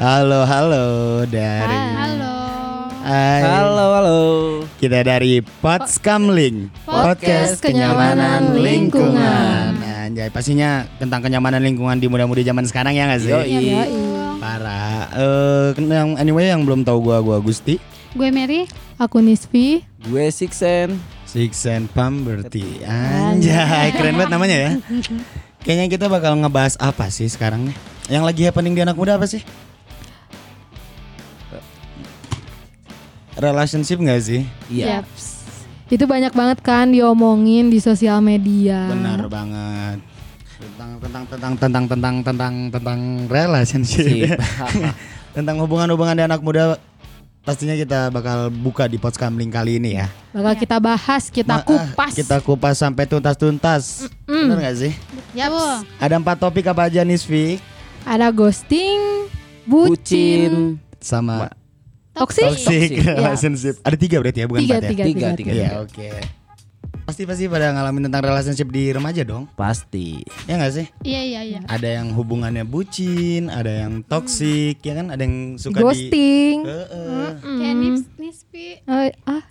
Halo, halo dari Halo. Hai. Halo, halo. Kita dari Potskamling Podcast Kenyamanan Lingkungan. Nah, anjay, pastinya tentang kenyamanan lingkungan di muda-mudi zaman sekarang ya nggak sih? Yoi. Iya, Parah. Eh, yang anyway yang belum tahu gua gua Gusti. Gue Mary. Aku Nisfi. Gue Sixen. Six and Pamberti. Anjay, keren banget namanya ya. Kayaknya kita bakal ngebahas apa sih sekarang nih? Yang lagi happening di anak muda apa sih? Relationship gak sih? Iya. Yaps. Itu banyak banget kan diomongin di sosial media. Benar banget. Tentang tentang tentang tentang tentang tentang tentang relationship. tentang hubungan-hubungan di anak muda pastinya kita bakal buka di Potskamling kali ini ya. Bakal kita bahas, kita Ma- ah, kupas. Kita kupas sampai tuntas-tuntas. Benar gak sih? Yaps. Ada empat topik apa aja Nisfi? Ada ghosting, bucin, Sama toxic. toxic Iya. relationship. Ada tiga berarti ya, bukan Tiga, empat ya? tiga, Tiga, tiga, tiga. Iya, oke. Pasti pasti pada ngalamin tentang relationship di remaja dong. Pasti. Ya nggak sih? Iya iya iya. Ada yang hubungannya bucin, ada yang toxic, ya kan? Ada yang suka di Ghosting. Heeh. Kayak Nispi. Eh, ah,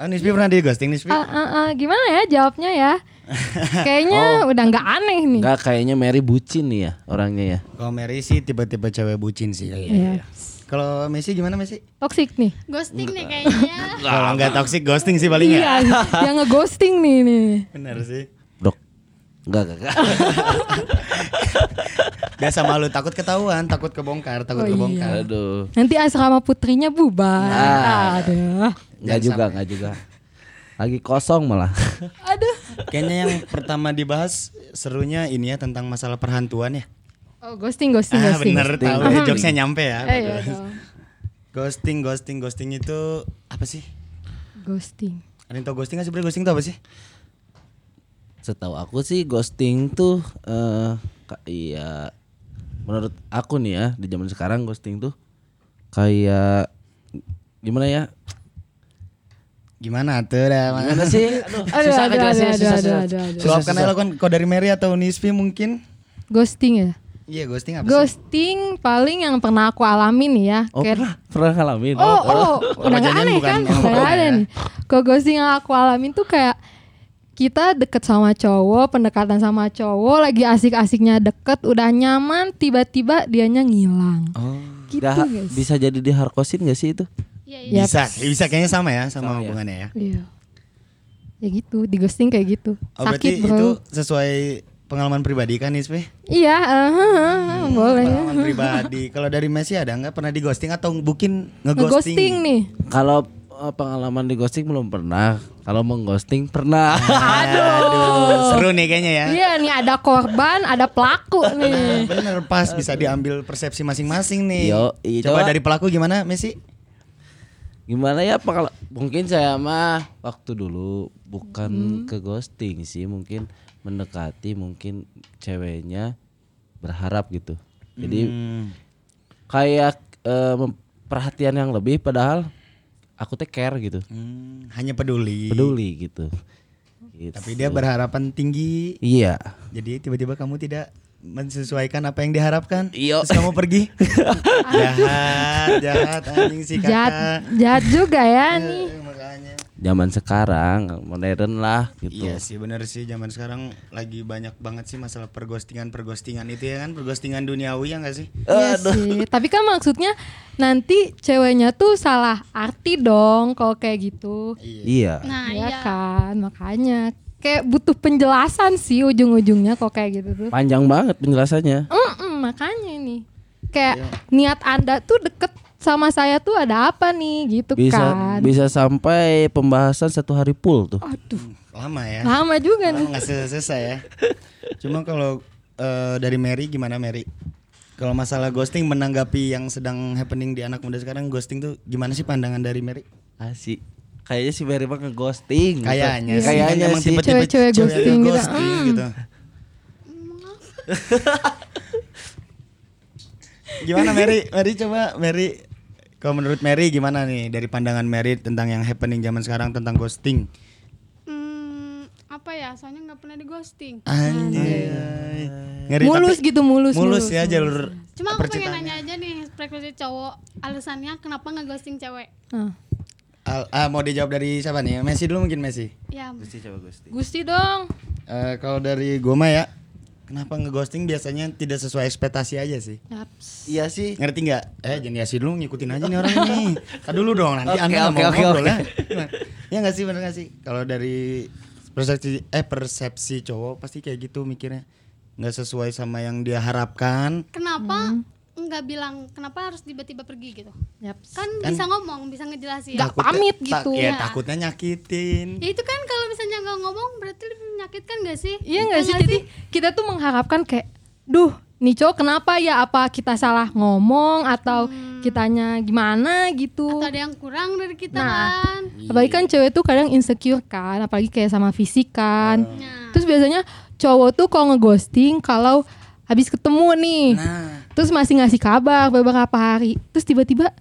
Oh, Nisfi pernah di ghosting ah, ah, ah, gimana ya jawabnya ya? Kayaknya udah nggak aneh nih. Enggak kayaknya Mary bucin nih ya orangnya ya. Kalau Mary sih tipe-tipe cewek bucin sih. Iya. Kalau Messi gimana Messi? Toxic nih. Ghosting nih kayaknya. Kalau nggak toxic ghosting sih paling ya. Iya, yang ngeghosting nih nih. Bener sih. Dok. Enggak, enggak, enggak. Biasa malu takut ketahuan, takut kebongkar, takut Oh, iya. kebongkar. Aduh. Nanti asrama putrinya bubar. Ah. Aduh. Enggak juga, enggak juga. Lagi kosong malah. Aduh. Kayaknya yang pertama dibahas serunya ini ya tentang masalah perhantuan ya. Oh, ghosting, ghosting, Ah ghosting. bener Ghosting. tahu ya jokesnya nyampe ya. Eh, iya dong. Ghosting, ghosting, ghosting itu apa sih? Ghosting. Ada yang tau ghosting gak sih? Sebenernya ghosting itu apa sih? Setahu aku sih ghosting tuh eh kayak menurut aku nih ya di zaman sekarang ghosting tuh kayak gimana ya? Gimana tuh dah? Gimana sih? Aduh, Aduh, susah aduh, ngejelasin, aduh, susah, aduh, susah. aduh, lo kan kau dari Mary atau Nisfi mungkin? Ghosting ya? Iya ghosting apa sih? Ghosting paling yang pernah aku alamin nih ya. Oh, Kayak- pernah, pernah ngalamin. Oh, oh, udah gak aneh kan? Udah pernah gak ada ya. nih. Kalau ghosting yang aku alamin tuh kayak kita deket sama cowok, pendekatan sama cowok, lagi asik-asiknya deket, udah nyaman, tiba-tiba dianya ngilang. Oh, Gitu, dah- guys. bisa jadi diharkosin gak sih itu? Iya iya. Bisa, bisa kayaknya sama ya sama, Sama ya. hubungannya ya. Iya. Ya gitu, di ghosting kayak gitu. Oh berarti Sakit bro. itu sesuai pengalaman pribadi kan Nisfi? Iya, eh, eh, boleh. Pengalaman pribadi. Kalau dari Messi ada nggak pernah di ghosting atau mungkin Ngeghosting ngeghosting? nih. Kalau eh, pengalaman di ghosting belum pernah. Kalau mengghosting pernah. Aduh, seru nih kayaknya ya. Iya nih ada korban, ada pelaku nih. Bener pas bisa diambil persepsi masing-masing nih. Yo, iya, Coba coba. dari pelaku gimana Messi? Gimana ya Pak? Kalau- Mungkin saya mah waktu dulu bukan ke ghosting sih, mungkin mendekati mungkin ceweknya berharap gitu. Jadi Hmm. kayak mem- perhatian yang lebih padahal aku teh care gitu. Hmm, hanya peduli. Peduli gitu. Gitu. Tapi dia berharapan tinggi. Iya. Jadi tiba-tiba kamu tidak mensesuaikan apa yang diharapkan. Iyo. Terus kamu pergi. jahat, jahat anjing si Jahat, kakak. jahat juga ya nih. Eh, makanya. Zaman sekarang modern lah gitu. Iya sih bener sih zaman sekarang lagi banyak banget sih masalah perghostingan perghostingan itu ya kan perghostingan duniawi ya nggak sih? Iya sih. Tapi kan maksudnya nanti ceweknya tuh salah arti dong kalau kayak gitu. Iya. Nah ya iya. kan, makanya kayak butuh penjelasan sih ujung-ujungnya kok kayak gitu tuh. Panjang banget penjelasannya. Mm-mm, makanya ini kayak niat anda tuh deket sama saya tuh ada apa nih gitu Bisa kan. bisa sampai pembahasan satu hari full tuh. Aduh, Lama ya. lama juga nih. Lama nggak selesai ya. Cuma kalau eh, dari Mary gimana Mary? Kalau masalah ghosting menanggapi yang sedang happening di anak muda sekarang ghosting tuh gimana sih pandangan dari Mary? Asik. Kayaknya si Mary mah nge-ghosting. Kayaknya kan Kayaknya tipe-tipe Cewek-cewek cewek ghosting gitu. ghosting gitu. gimana Mary? Mary coba Mary kalau menurut Mary gimana nih dari pandangan Mary tentang yang happening zaman sekarang tentang ghosting? Hmm, apa ya? Soalnya nggak pernah di ghosting. Anjay. Ngeri, mulus tapi- gitu mulus mulus ya jalur Cuma aku pengen nanya aja nih frekuensi cowok alasannya kenapa ngeghosting cewek? Nah, Al- ah, mau dijawab dari siapa nih? Messi dulu mungkin Messi. Ya, Gusti coba Gusti. Gusti dong. Eh, kalau dari gue mah ya, kenapa ngeghosting biasanya tidak sesuai ekspektasi aja sih. Yaps. Iya sih. Ngerti nggak? Eh jangan diasih dulu ngikutin aja nih orang ini. Kan dulu dong nanti Oke, anda oke, mau oke, ngobrol oke. ya. Ya nggak sih bener nggak sih? Kalau dari persepsi eh persepsi cowok pasti kayak gitu mikirnya nggak sesuai sama yang dia harapkan. kenapa nggak bilang kenapa harus tiba-tiba pergi gitu? Yaps. Kan, bisa ngomong, bisa ngejelasin. Nggak pamit gitu. ya Ya. takutnya nyakitin. Ya itu kan kalau misalnya nggak ngomong berarti lebih menyakitkan gak sih? Iya nggak sih? Jadi kita tuh mengharapkan kayak, duh, nih cowok kenapa ya? Apa kita salah ngomong atau kitanya gimana gitu? Atau ada yang kurang dari kita Nah. kan? Apalagi kan cewek tuh kadang insecure kan, apalagi kayak sama fisik kan. Nah, Terus biasanya cowok tuh kalau ngeghosting kalau habis ketemu nih, Nah, terus masih ngasih kabar beberapa hari, terus tiba-tiba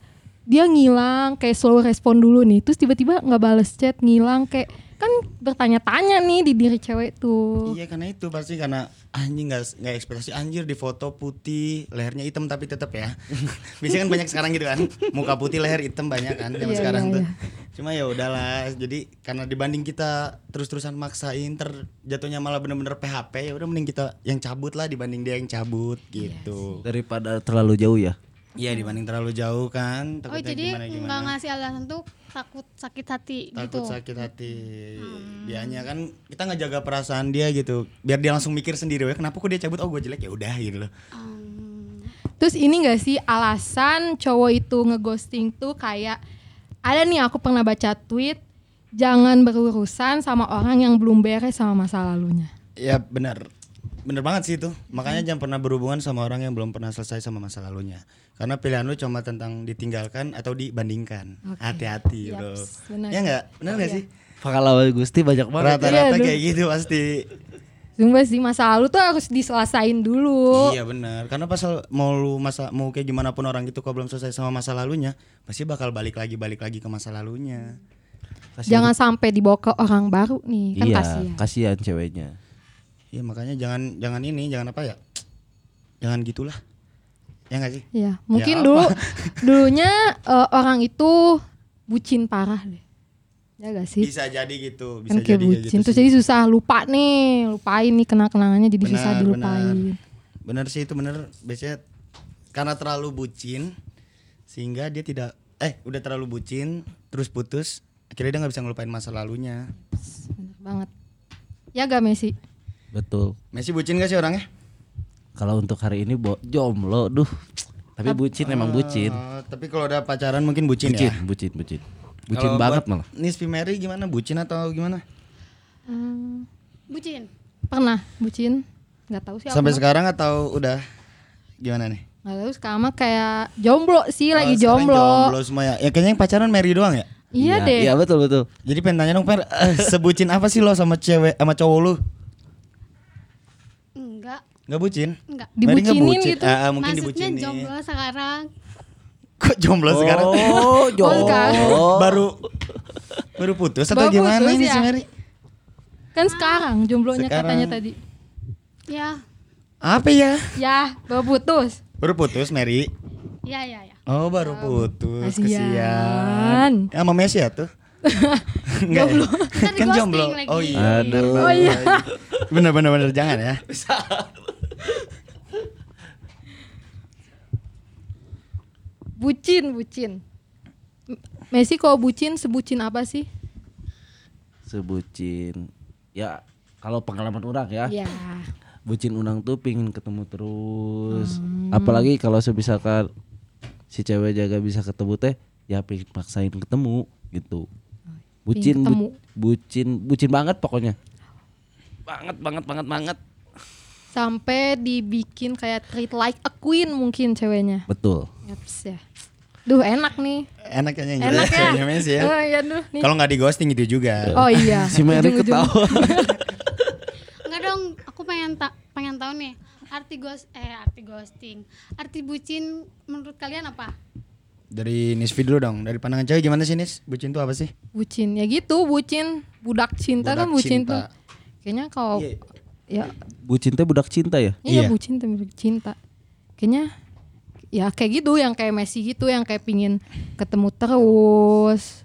dia ngilang kayak slow respon dulu nih, terus tiba-tiba nggak bales chat, ngilang kayak kan bertanya-tanya nih di diri cewek tuh. iya karena itu pasti karena anjing nggak nggak ekspektasi anjir di foto putih lehernya hitam tapi tetap ya. Biasanya kan banyak sekarang gitu kan. Muka putih leher hitam banyak kan zaman Iya, sekarang iya, tuh. iya. Cuma ya udahlah jadi karena dibanding kita terus-terusan maksain ter jatuhnya malah bener-bener PHP ya udah mending kita yang cabut lah dibanding dia yang cabut gitu. Daripada terlalu jauh ya. iya dibanding terlalu jauh kan oh jadi gimana nggak ngasih alasan tuh takut sakit hati takut gitu. sakit hati. Dianya kan kita ngejaga perasaan dia gitu biar dia langsung mikir sendiri ya kenapa kok dia cabut? Oh gue jelek. Ya udah gitu loh. Hmm, Terus ini gak sih alasan cowok itu ngeghosting tuh kayak ada nih aku pernah baca tweet jangan berurusan sama orang yang belum beres sama masa lalunya. ya benar. Bener banget sih itu. Makanya jangan pernah berhubungan sama orang yang belum pernah selesai sama masa lalunya. Karena pilihan lu cuma tentang ditinggalkan atau dibandingkan. Hati-hati bro. Yaps, benar. ya nggak? Benar nggak sih? Pengalaman Gusti banyak banget. rata-rata Iya, kayak gitu pasti Sumpah sih masa lalu tuh harus diselesain dulu. iya benar karena pasal mau lu masa mau kayak gimana pun orang itu kalau belum selesai sama masa lalunya pasti bakal balik lagi balik lagi ke masa lalunya Jangan sampai dibawa ke orang baru nih, kan iya, kasihan. kasihan ceweknya. Iya makanya jangan jangan ini jangan apa ya jangan gitulah ya nggak sih Iya, mungkin apa? dulu dulunya eh, orang itu bucin parah deh. Ya gak sih? bisa jadi gitu bisa kan kayak jadi kayak gitu terus sih. jadi susah lupa nih lupain nih kenang kenangannya jadi susah Benar, dilupain benar. bener sih itu bener biasanya karena terlalu bucin sehingga dia tidak eh udah terlalu bucin terus putus akhirnya dia nggak bisa ngelupain masa lalunya bener banget ya gak Messi Betul. Messi bucin gak sih orangnya Kalau untuk hari ini bo jomblo, duh. Tapi bucin emang bucin. Eh, tapi kalau udah pacaran mungkin bucin, Bucin, ya bucin, bucin. Bucin Kalau banget buat malah. Nisfi Mary gimana bucin atau gimana Hmm, bucin. pernah bucin nggak tahu sih sampai aku sekarang atau udah gimana nih nggak tahu sekarang mah kayak jomblo sih lagi Oh, sekarang jomblo. jomblo semua ya ya kayaknya yang pacaran Mary doang ya iya deh Iya, betul, betul. jadi pengen tanya dong Per eh, sebucin apa sih lo sama cewek sama cowok lu Enggak, nggak bucin enggak. Dibucinin bucin. gitu. Ah, mungkin Maksudnya dibucinin jomblo sekarang. Kok jomblo sekarang? Oh, jomblo. baru baru putus atau Baru gimana putus, ini ya? si Mary? kan sekarang jomblonya Sekarang. katanya tadi Ya, Apa ya? ya baru putus Baru putus Mary. ya, ya, ya. Oh, baru putus. Kasihan. Kesian. Ya, sama Messi ya tuh. Enggak. ya? Kan kan di jomblo. lagi. Oh iya. Aduh. Oh iya. Bener bener bener jangan ya. bucin bucin Messi kalau bucin sebucin apa sih Sebucin. Ya, kalau pengalaman orang ya. ya Bucin unang tuh pingin ketemu terus. Hmm. Apalagi kalau sebisakan si cewek jaga bisa ketemu teh, ya pingin paksain ketemu gitu. Bucin, bu- ketemu. bucin, bucin banget pokoknya. Banget, banget, banget, banget. sampai dibikin kayak treat like a queen mungkin ceweknya Betul. Yaps ya duh enak nih Enak kayaknya yang enak ya ya. oh iya duh nih Kalau nggak di ghosting itu juga. oh iya Si Mary ketawa. Enggak dong, aku pengen tak pengen tahu nih arti ghost eh arti ghosting. Arti bucin menurut kalian apa? Dari Nisfi dulu dong. Dari pandangan cewek gimana sih Nis? Bucin tuh apa sih? bucin ya gitu bucin budak cinta kan Budak bucin cinta. tuh kayaknya kalau Iya. ya Bucin teh budak cinta ya? iya Iya. bucin tuh budak cinta kayaknya ya kayak gitu yang kayak Messi gitu yang kayak pingin ketemu terus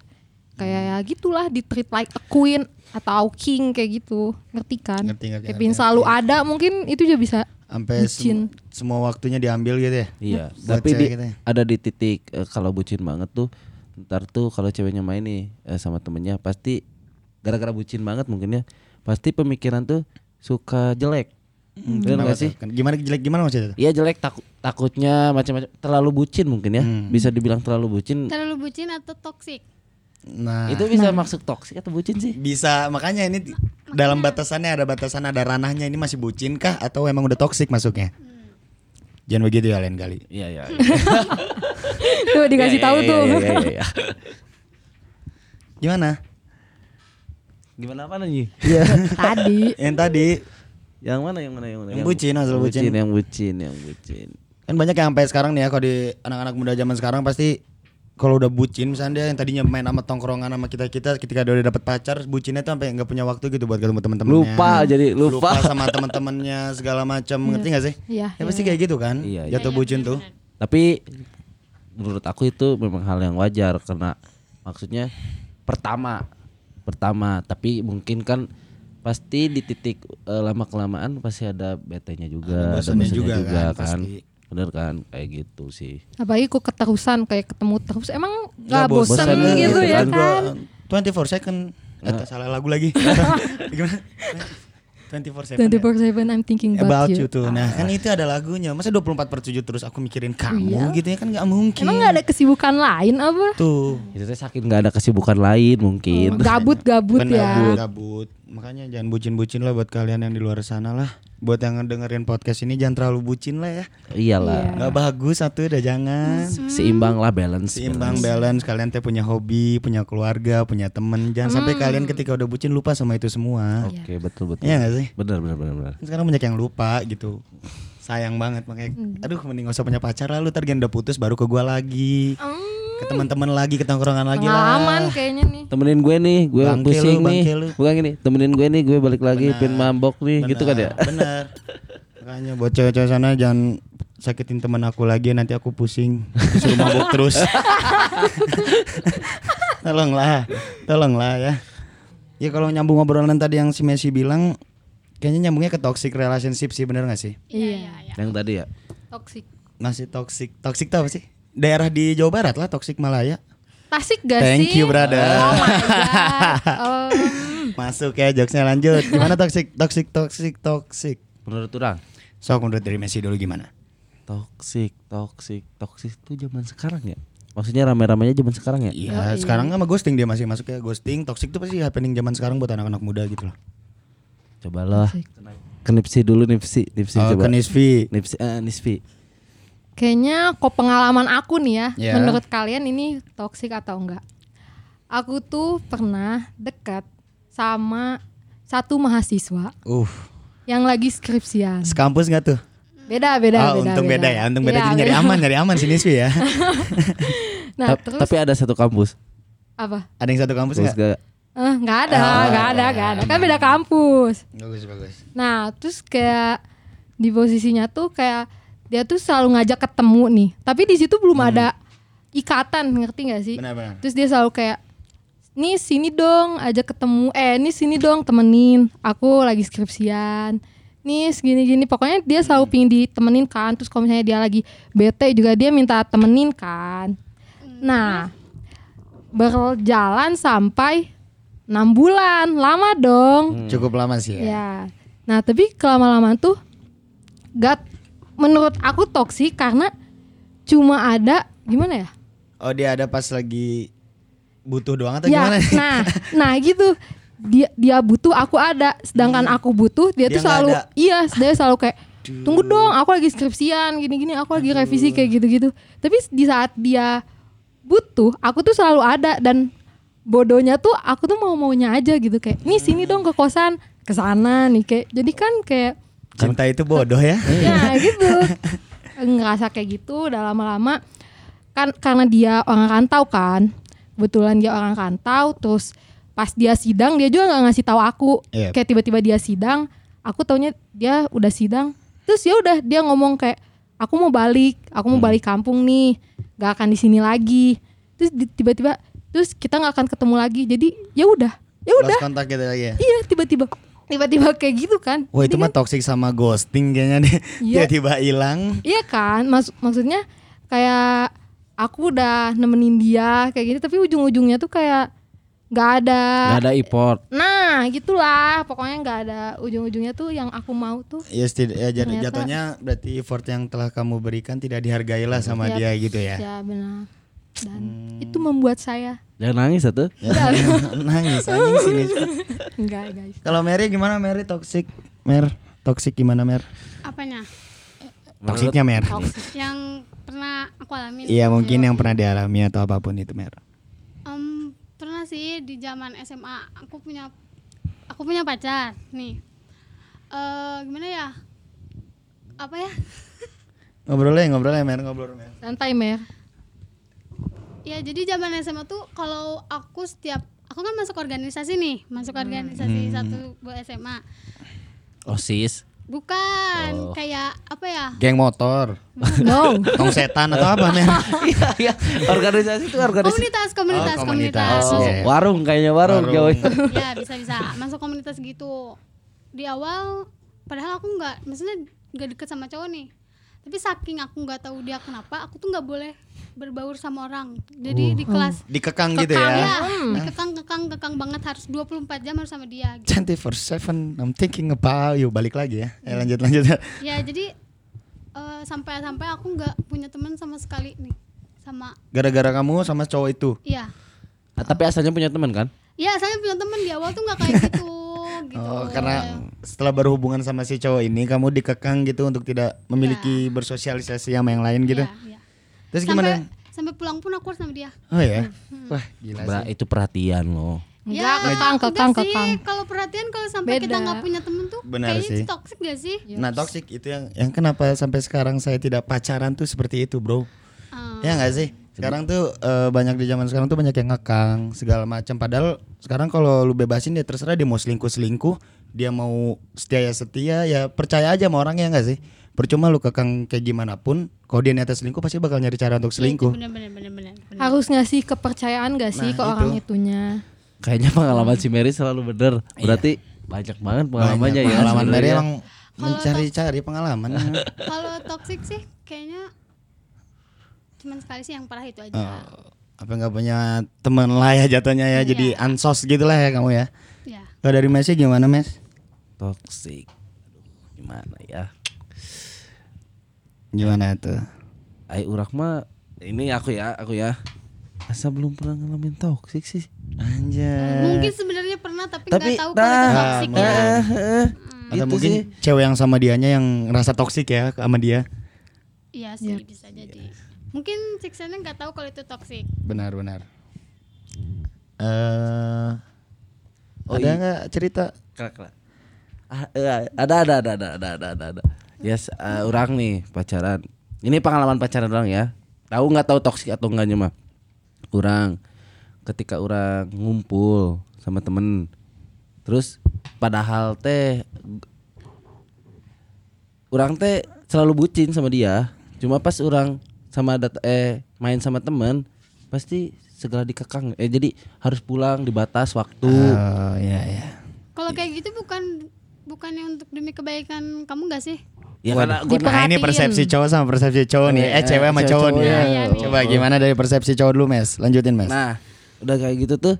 kayak ya gitulah di treat like a queen atau king kayak gitu ngerti kan Ngerti, ngerti, kayak ngerti, pingin selalu ada mungkin itu juga bisa Sampai Bucin. sem- semua waktunya diambil gitu ya. Iya, Buat tapi di, kita ya. ada di titik eh, kalau bucin banget tuh ntar tuh kalau ceweknya main nih eh, sama temennya pasti gara-gara bucin banget mungkin ya pasti pemikiran tuh suka jelek. Bener Kenapa gak sih? tuh? Kan Gimana jelek gimana maksudnya? Iya jelek takut takutnya macam-macam terlalu bucin mungkin ya Hmm. bisa dibilang terlalu bucin Terlalu bucin atau toksik? Nah, itu bisa masuk toksik atau bucin sih bisa makanya ini di- dalam batasannya ada batasan ada ranahnya ini masih bucin kah atau emang udah toksik masuknya? Jangan begitu ya lain kali. iya iya tuh dikasih Iya, tahu iya, tuh iya, iya, iya, iya. Gimana? gimana apa nih Iya. tadi yang tadi yang mana yang mana yang mana? Yang bucin, asal bucin. yang bucin yang bucin. Kan banyak yang sampai sekarang nih ya kalau di anak-anak muda zaman sekarang pasti kalau udah bucin misalnya dia yang tadinya main sama tongkrongan sama kita kita ketika dia udah dapet pacar bucinnya tuh sampai nggak punya waktu gitu buat ketemu teman-temannya lupa jadi lupa, sama teman-temannya segala macam ngerti gak sih? Iya, ya pasti kayak gitu kan Iya, iya. jatuh bucin tuh. tapi menurut aku itu memang hal yang wajar karena maksudnya pertama pertama tapi mungkin kan pasti di titik eh, lama kelamaan pasti ada betenya juga Ada bosannya bosannya juga kan, kan pasti. bener kan kayak gitu sih apalagi kok keterusan kayak ketemu terus emang Nggak gak bosen, bosan gitu gitu ya kan. kan 24 second eh, salah lagu lagi gimana 24 second 24/7 I'm thinking About about, you tuh. Nah, kan itu ada lagunya. Masa 24 per 7 terus aku mikirin kamu Iya. gitu ya kan nggak mungkin. Emang gak ada kesibukan lain apa? tuh. itu teh sakit nggak ada kesibukan lain mungkin Gabut-gabut Bener, ya. gabut. Makanya jangan bucin-bucin lah buat kalian yang di luar sana lah. Buat yang dengerin podcast ini jangan terlalu bucin lah ya. iyalah Nggak bagus satu udah jangan. seimbang lah balance Seimbang balance kalian teh punya hobi, punya keluarga, punya temen. Jangan sampai kalian ketika udah bucin lupa sama itu semua. oke betul betul Iya gak sih? bener bener bener bener Sekarang banyak yang lupa gitu. Sayang banget makanya aduh mending gak usah punya pacar lah lu ntar udah putus baru ke gua lagi. Ke teman-teman lagi, ke tongkrongan lagi lah. kayaknya nih. temenin gue nih gue Bangke pusing lu, nih lu. bukan gini temenin gue nih gue balik lagi pin mabok nih gitu kan ya Bener. Makanya buat cewek-cewek sana jangan sakitin teman aku lagi nanti aku pusing disuruh mabuk terus. tolonglah, tolonglah ya. Ya kalau nyambung obrolan tadi yang si Messi bilang kayaknya nyambungnya ke toxic relationship sih bener gak sih? Iya. yang tadi ya Toxic. Masih toxic. Toxic tuh apa sih? Daerah di Jawa Barat lah toxic Malaya. Tasik gak Thank sih? you brother. Oh my god. Oh, Masuk ya jokesnya lanjut. Gimana toxic toxic toxic toxic? menurut orang Sok menurut dari Messi dulu gimana? toxic toxic toxic itu zaman sekarang ya maksudnya rame-ramenya zaman sekarang ya Iya, sekarang sama ghosting dia masih masuk ya ghosting, toxic itu pasti happening zaman sekarang buat anak-anak muda gitu loh. cobalah ke Nipsi dulu Nipsi Nipsi Oh, coba ke Nisfi. Nipsi eh, Nisfi Kayaknya kok pengalaman aku nih ya, Ya. menurut kalian ini toksik atau enggak? Aku tuh pernah dekat sama satu mahasiswa Uh, yang lagi skripsian. sekampus nggak tuh? Beda, beda, oh, beda. untung beda. ya, untung beda Iya, jadi nyari aman, nyari aman si Nisfi ya. Nah, Ta- terus tapi ada satu kampus apa? Ada yang satu kampus terus nggak? gak Eh, ada, Oh, nggak ada, nggak ada. Kan beda kampus. Bagus, bagus. Nah, terus kayak di posisinya tuh kayak dia tuh selalu ngajak ketemu nih. Tapi di situ belum ada ikatan, ngerti nggak sih? Benar, benar. Terus dia selalu kayak nih sini dong ajak ketemu. Eh nih sini dong temenin. Aku lagi skripsian. Nih segini gini pokoknya dia selalu pingin ditemenin kan. Terus kalau misalnya dia lagi bete juga dia minta temenin kan. Nah berjalan sampai enam bulan. Lama dong. Cukup lama sih ya. Ya. Nah, tapi kelama-lama tuh gak menurut aku toksik karena cuma ada gimana ya? Oh, dia ada pas lagi butuh doang atau Ya, gimana? nah, nah gitu. Dia dia butuh, aku ada. Sedangkan aku butuh, dia, Hmm. Dia tuh selalu ada. iya, dia selalu kayak tunggu dong, aku lagi skripsian gini-gini, aku lagi revisi kayak gitu-gitu. Tapi di saat dia butuh, aku tuh selalu ada dan bodohnya tuh aku tuh mau maunya aja gitu kayak nih sini dong ke kosan ke sana nih kayak jadi kan kayak Cinta itu bodoh ya. ya gitu. Ngerasa kayak gitu udah lama-lama. Kan karena dia orang rantau kan. Kebetulan dia orang rantau terus pas dia sidang dia juga nggak ngasih tahu aku. Iya. kayak tiba-tiba dia sidang aku taunya dia udah sidang. Terus ya udah dia ngomong kayak aku mau balik aku mau balik kampung nih gak akan di sini lagi. Terus tiba-tiba terus kita nggak akan ketemu lagi. Jadi ya udah ya udah. kontak gitu lagi ya. iya tiba-tiba tiba-tiba kayak gitu kan Wah itu Jadi mah toxic sama ghosting kayaknya deh. Iya. Tiba-tiba hilang. Iya kan, Mas maksudnya kayak aku udah nemenin dia kayak gitu, tapi ujung-ujungnya tuh kayak nggak ada. Gak ada import. Nah, gitulah, pokoknya nggak ada ujung-ujungnya tuh yang aku mau tuh. Ya, setid- ya jat- Ternyata- jatuhnya berarti effort yang telah kamu berikan tidak dihargai lah sama Yap. dia gitu ya. Ya benar. Dan Hmm. itu membuat saya Jangan nangis satu. Ya, nangis anjing sini. enggak guys. Kalau Mary gimana Mary toxic? Mer, toxic gimana Mer? Apanya? Toksiknya Mer. Yang pernah aku alamin. Iya mungkin yang pernah dialami atau apa pun itu Mer. Em, pernah sih di zaman SMA aku punya aku punya pacar nih. Eh gimana ya? Apa ya? Ngobrol ya ngobrol ya Mer, ngobrol Mer. Santai Mer. Ya jadi zaman SMA tuh kalau aku setiap aku kan masuk organisasi nih, masuk organisasi satu buat SMA. Osis. Bukan kayak apa ya? Geng motor, No. tong setan atau apa Mer? Iya, iya. Organisasi itu organisasi. Komunitas, komunitas, Oh, komunitas. komunitas. Oh, Iya. warung kayaknya warung, Warung. Ya bisa bisa masuk komunitas gitu di awal padahal aku nggak maksudnya nggak deket sama cowok nih tapi saking aku nggak tahu dia kenapa aku tuh nggak boleh berbaur sama orang jadi di kelas Dikekang gitu kekang ya. ya dikekang kekang kekang banget harus 24 jam harus sama dia gitu. Cantik for seven, I'm thinking about you. Balik lagi ya. Eh, lanjut lanjut. ya jadi eh, sampai sampai aku nggak punya teman sama sekali nih sama Gara-gara kamu sama cowok itu. iya Ah, tapi asalnya punya teman kan? Iya, saya punya teman di awal tuh nggak kayak gitu, gitu. Oh, karena setelah berhubungan sama si cowok ini kamu dikekang gitu untuk tidak memiliki bersosialisasi sama yang lain gitu. Iya, iya. Terus Sampai gimana? sampai pulang pun aku harus sama dia. Oh ya. Wah, gila Bra, sih. itu perhatian loh. Enggak, kekang, enggak kekang, kekang. Kalau perhatian kalau sampai kita nggak punya temen tuh Benar kayaknya sih. itu toxic gak sih? Nah, toxic itu yang yang kenapa sampai sekarang saya tidak pacaran tuh seperti itu, Bro. Ah, Ya nggak sih? Sekarang tuh eh, banyak di zaman sekarang tuh banyak yang ngekang segala macam. Padahal sekarang kalau lu bebasin dia terserah dia mau selingkuh selingkuh, dia mau setia ya setia, ya percaya aja sama orang ya nggak sih? Percuma lu kekang kayak gimana pun, kalau dia niatnya selingkuh pasti bakal nyari cara untuk selingkuh. Bener bener bener bener. bener. Harus ngasih kepercayaan gak sih Nah, ke orang itu. itunya? Kayaknya pengalaman si Mary selalu bener. Berarti banyak banget pengalamannya Banyak ya. Pengalaman dari sebenarnya. emang mencari-cari pengalaman. Kalau toxic sih kayaknya cuman sekali sih yang parah itu aja. Oh, apa nggak punya teman lah ya jatuhnya ya, jadi Iya. ansos gitulah ya kamu ya. Ya. Kalau dari Messi gimana Mes? Toxic. Aduh, gimana ya? Gimana tuh? Ai urak mah ini aku ya, aku ya. Asa belum pernah ngalamin toxic sih. Anjay. Mungkin sebenarnya pernah tapi Tapi nggak tahu kalau itu nah, toxic nah, ya. eh, eh, Atau itu mungkin sih. cewek yang sama dianya yang ngerasa toksik ya sama dia. Iya sih bisa jadi. Mungkin siksanya nggak tahu kalau itu toxic. Benar benar. Eh Oh, ada iya. nggak cerita? Kelak, kelak. Ah, eh, ada ada ada ada ada ada ada. Yes, uh, orang nih pacaran. Ini pengalaman pacaran orang ya. Tahu nggak tahu toksik atau enggaknya cuma. Orang ketika orang ngumpul sama temen terus padahal teh orang teh selalu bucin sama dia cuma pas orang sama dat eh main sama temen pasti segera dikekang eh jadi harus pulang dibatas waktu oh, ya ya kalau kayak gitu bukan bukannya untuk demi kebaikan kamu gak sih? Ya karena gua Nah ini persepsi cowok sama persepsi cowok nih. Eh Eh, cewek sama cowok nih. ya. iya, nih. Coba gimana dari persepsi cowok dulu Mes? Lanjutin Mes. Nah, udah kayak gitu tuh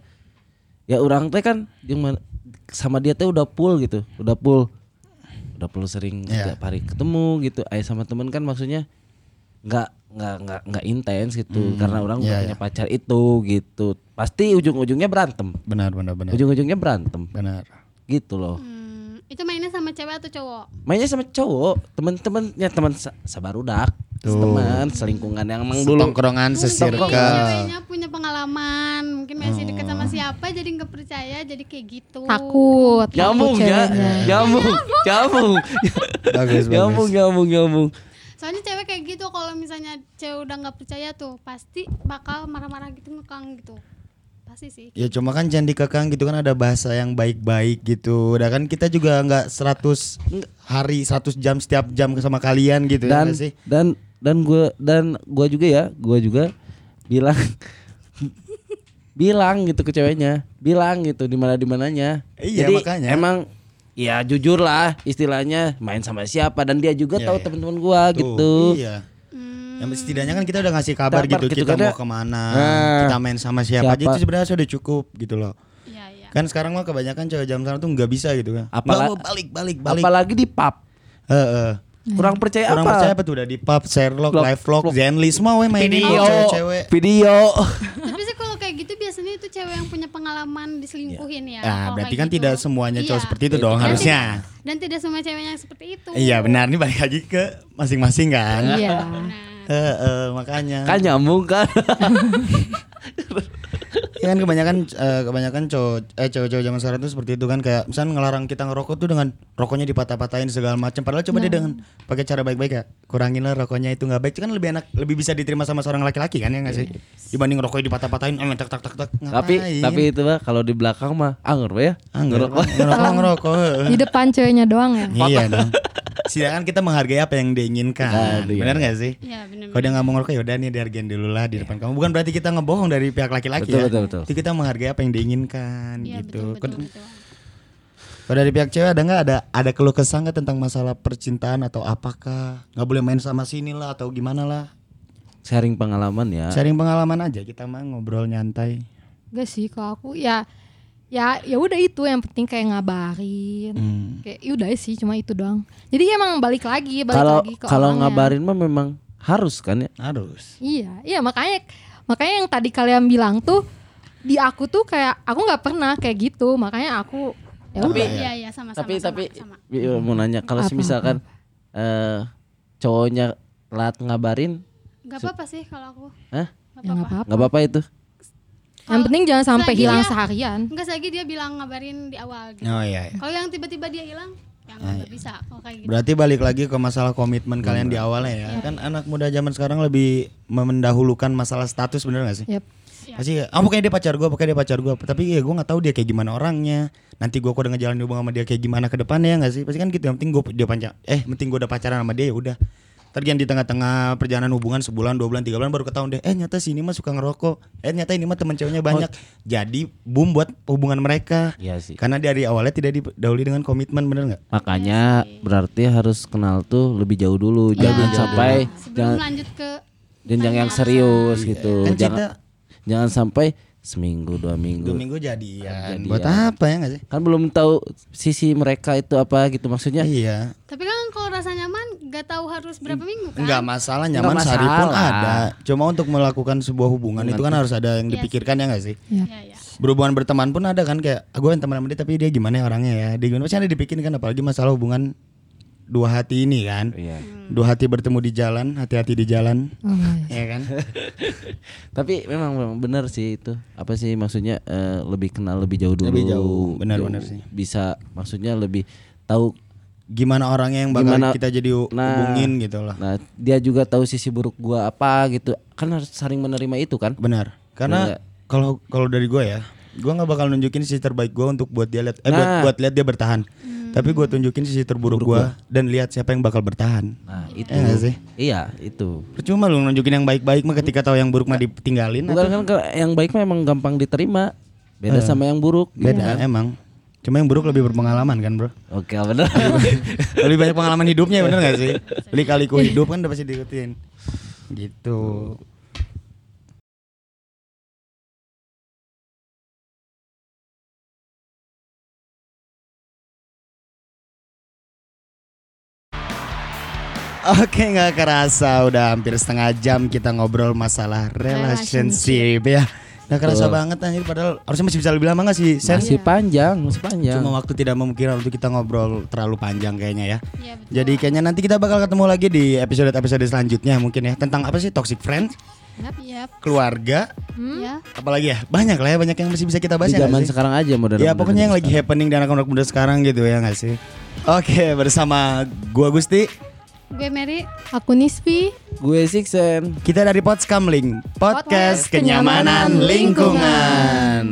ya orang teh kan yang sama dia teh udah full gitu, udah full. Udah full sering Iya. setiap hari ketemu gitu. Ayah sama temen kan maksudnya nggak nggak nggak nggak intens gitu karena orang udah iya, punya pacar itu gitu. Pasti ujung-ujungnya berantem. Benar benar benar. Ujung-ujungnya berantem. Benar. Gitu loh. Hmm, itu mainnya sama cewek atau cowok? Mainnya sama cowok, temen-temennya teman sa- sabarudak, teman selingkungan yang emang dulu Tongkrongan Mungkin sesirkel. ceweknya punya pengalaman, mungkin masih deket sama siapa jadi nggak percaya jadi kayak gitu. Takut. nyambung takut ya, nyambung, nyambung, Bagus nyambung, nyambung, nyambung. Soalnya cewek kayak gitu kalau misalnya cewek udah nggak percaya tuh pasti bakal marah-marah gitu ngekang gitu. Pasti sih Ya cuma kan jangan dikekang gitu kan ada bahasa yang baik-baik gitu. Udah kan kita juga nggak 100 hari 100 jam setiap jam sama kalian gitu ya dan nggak sih. dan dan gue dan gua juga ya gua juga bilang bilang gitu ke ceweknya bilang gitu di mana di mananya Iya, Jadi, makanya. emang ya jujur lah istilahnya main sama siapa dan dia juga Iya, tahu iya. teman-teman gua Tuh, gitu Iya. Hmm, Yang setidaknya kan kita udah ngasih kabar Kabar gitu, gitu kita kan ya. mau ke mana, Nah. kita main sama siapa, aja Siapa. itu sebenarnya sudah cukup gitu loh. iya iya Kan sekarang mah kebanyakan cewek jam sana tuh nggak bisa gitu kan. Apala- Nggak mau balik balik balik. apalagi di pub Heeh. kurang percaya Kurang apa percaya apa tuh udah di pub, Sherlock, Vlog, live vlog. Zenly semua we mainin video cewek-cewek. video tapi sih kalau kayak gitu biasanya itu cewek yang punya pengalaman diselingkuhin ya Nah, berarti kan gitu. tidak semuanya cowok Iya. seperti itu dong Dan harusnya. tidak- dan tidak semua ceweknya seperti itu Iya benar nih balik lagi ke masing-masing kan. Iya. Nah, Heeh, makanya. kan nyambung kan? Ya kan kebanyakan eh, kebanyakan cowok eh cowok-cowok zaman sekarang tuh seperti itu kan kayak misalnya ngelarang kita ngerokok tuh dengan rokoknya dipatah-patahin segala macam padahal coba dia dengan pakai cara baik-baik ya kurangin lah rokoknya itu nggak baik. Itu kan lebih enak lebih bisa diterima sama seorang laki-laki kan ya nggak sih? Dibanding rokoknya dipatah-patahin eh tak tak tak tak tapi ngapain? tapi itu mah kalau di belakang mah anggur ya? Ah, ngerokok. ngerokok ngerokok. Di depan ceweknya doang ya. iya dong sedangkan kita menghargai apa yang diinginkan Aduh, iya. benar nggak sih iya benar kalau dia nggak mau ngerokok ya udah nih dihargain dulu lah di depan kamu bukan berarti kita ngebohong dari pihak laki-laki Betul, ya betul, betul. itu kita menghargai apa yang diinginkan iya gitu betul betul, betul. Kalau dari pihak cewek ada nggak ada ada keluh kesah nggak tentang masalah percintaan atau apakah nggak boleh main sama sini lah atau gimana lah? sharing pengalaman ya Sharing pengalaman aja kita mah ngobrol nyantai. Gak sih kalau aku ya ya ya udah itu yang penting kayak ngabarin. Hmm. Kayak ya udah sih cuma itu doang. Jadi emang balik lagi, balik kalau lagi ke kalau ngabarin mah memang harus kan ya Harus. Iya, iya makanya makanya yang tadi kalian bilang tuh di aku tuh kayak aku nggak pernah kayak gitu, makanya aku ya Tapi- udah. iya iya sama tapi sama tapi sama, sama. mau nanya kalau Apa, misalkan eh cowoknya telat ngabarin Gak apa-apa sih kalau aku Hah? Gak Ya nggak apa-apa apa-apa. nggak apa-apa itu Yang penting jangan sampai hilang dia- seharian. Enggak lagi dia bilang ngabarin di awal gitu. Oh iya. iya. Kalau yang tiba-tiba dia hilang, yang nggak bisa kalau kayak gitu. Berarti balik lagi ke masalah komitmen kalian di awalnya ya. Kan anak muda zaman sekarang lebih mendahulukan masalah status bener gak sih? Yep. Iya. Pasti ah pokoknya dia pacar gue, pokoknya dia pacar gue. Tapi ya gue nggak tahu dia kayak gimana orangnya. Nanti gue udah ngejalan hubungan sama dia kayak gimana ke depannya ya nggak sih? Pasti kan gitu. Yang penting gue dia panjang. Eh, yang penting gue udah pacaran sama dia ya udah. Tergian di tengah-tengah perjalanan hubungan sebulan, dua bulan, tiga bulan baru ketahuan deh. Eh nyata si ini mah suka ngerokok. Eh nyata ini mah teman ceweknya banyak. Jadi boom buat hubungan mereka. Iya sih Karena dari awalnya tidak didahului dengan komitmen bener nggak? makanya berarti harus kenal tuh lebih jauh dulu Iya. jangan sampai Sebelum jangan lanjut ke jenjang yang serius Iya. gitu Kan jangan cinta- jangan sampai seminggu dua minggu Dua minggu jadian. Jadian. Buat apa ya nggak sih? kan belum tahu sisi mereka itu apa gitu maksudnya Iya. Tapi kan kalau rasa nyaman gak tahu harus berapa minggu kan? Enggak masalah nyaman Nggak sehari pun masalah. ada. Cuma untuk melakukan sebuah hubungan itu kan harus ada yang Iya dipikirkan ya nggak sih? Iya, iya. Berhubungan berteman pun ada kan kayak gue yang teman sama dia tapi dia gimana ya orangnya ya. Dia gimana pasti ada dipikirin kan apalagi masalah hubungan dua hati ini kan. iya Dua hati bertemu di jalan, hati-hati di jalan. Oh, iya. ya kan? tapi memang memang benar sih itu apa sih maksudnya eh, lebih kenal lebih jauh dulu Lebih jauh, benar-benar sih. bisa maksudnya lebih tahu Gimana orangnya yang bakal Gimana- kita jadi Nah. hubungin gitu loh. nah dia juga tahu sisi buruk gua apa gitu kan harus saling menerima itu kan Benar. Karena kalau kalau dari gue ya, gue nggak bakal nunjukin sisi terbaik gue untuk buat dia lihat, eh buat, Nah. buat lihat dia bertahan. Tapi gue tunjukin sisi terburuk gue dan lihat siapa yang bakal bertahan. nah itu Ya nggak sih? iya itu Percuma lu nunjukin yang baik-baik mah ketika tahu yang buruk mah ditinggalin. bukan kan ke- yang baik mah emang gampang diterima beda sama yang buruk gitu Beda kan. emang. Cuma yang buruk lebih berpengalaman kan bro oke benar Lebih banyak pengalaman hidupnya bener gak sih? Lika-liku hidup kan udah pasti diikutin Gitu Oke nggak kerasa udah hampir setengah jam kita ngobrol masalah relationship ya Nggak kerasa banget anjir padahal harusnya masih bisa lebih lama gak sih Sen? masih panjang masih panjang Cuma waktu tidak memungkinkan untuk kita ngobrol terlalu panjang kayaknya ya. Iya, betul. Jadi kayaknya nanti kita bakal ketemu lagi di episode-episode selanjutnya mungkin ya tentang apa sih toxic friend, Yap, keluarga, ya. apalagi ya banyak lah ya banyak yang masih bisa kita bahas di ya zaman sih? sekarang aja modern Ya pokoknya yang lagi happening di anak-anak muda sekarang gitu ya nggak sih? Oke bersama gua Gusti Gue Mary. Aku Nispi. Gue Sixen. Kita dari Potskamling, podcast, Podcast kenyamanan kenyamanan lingkungan.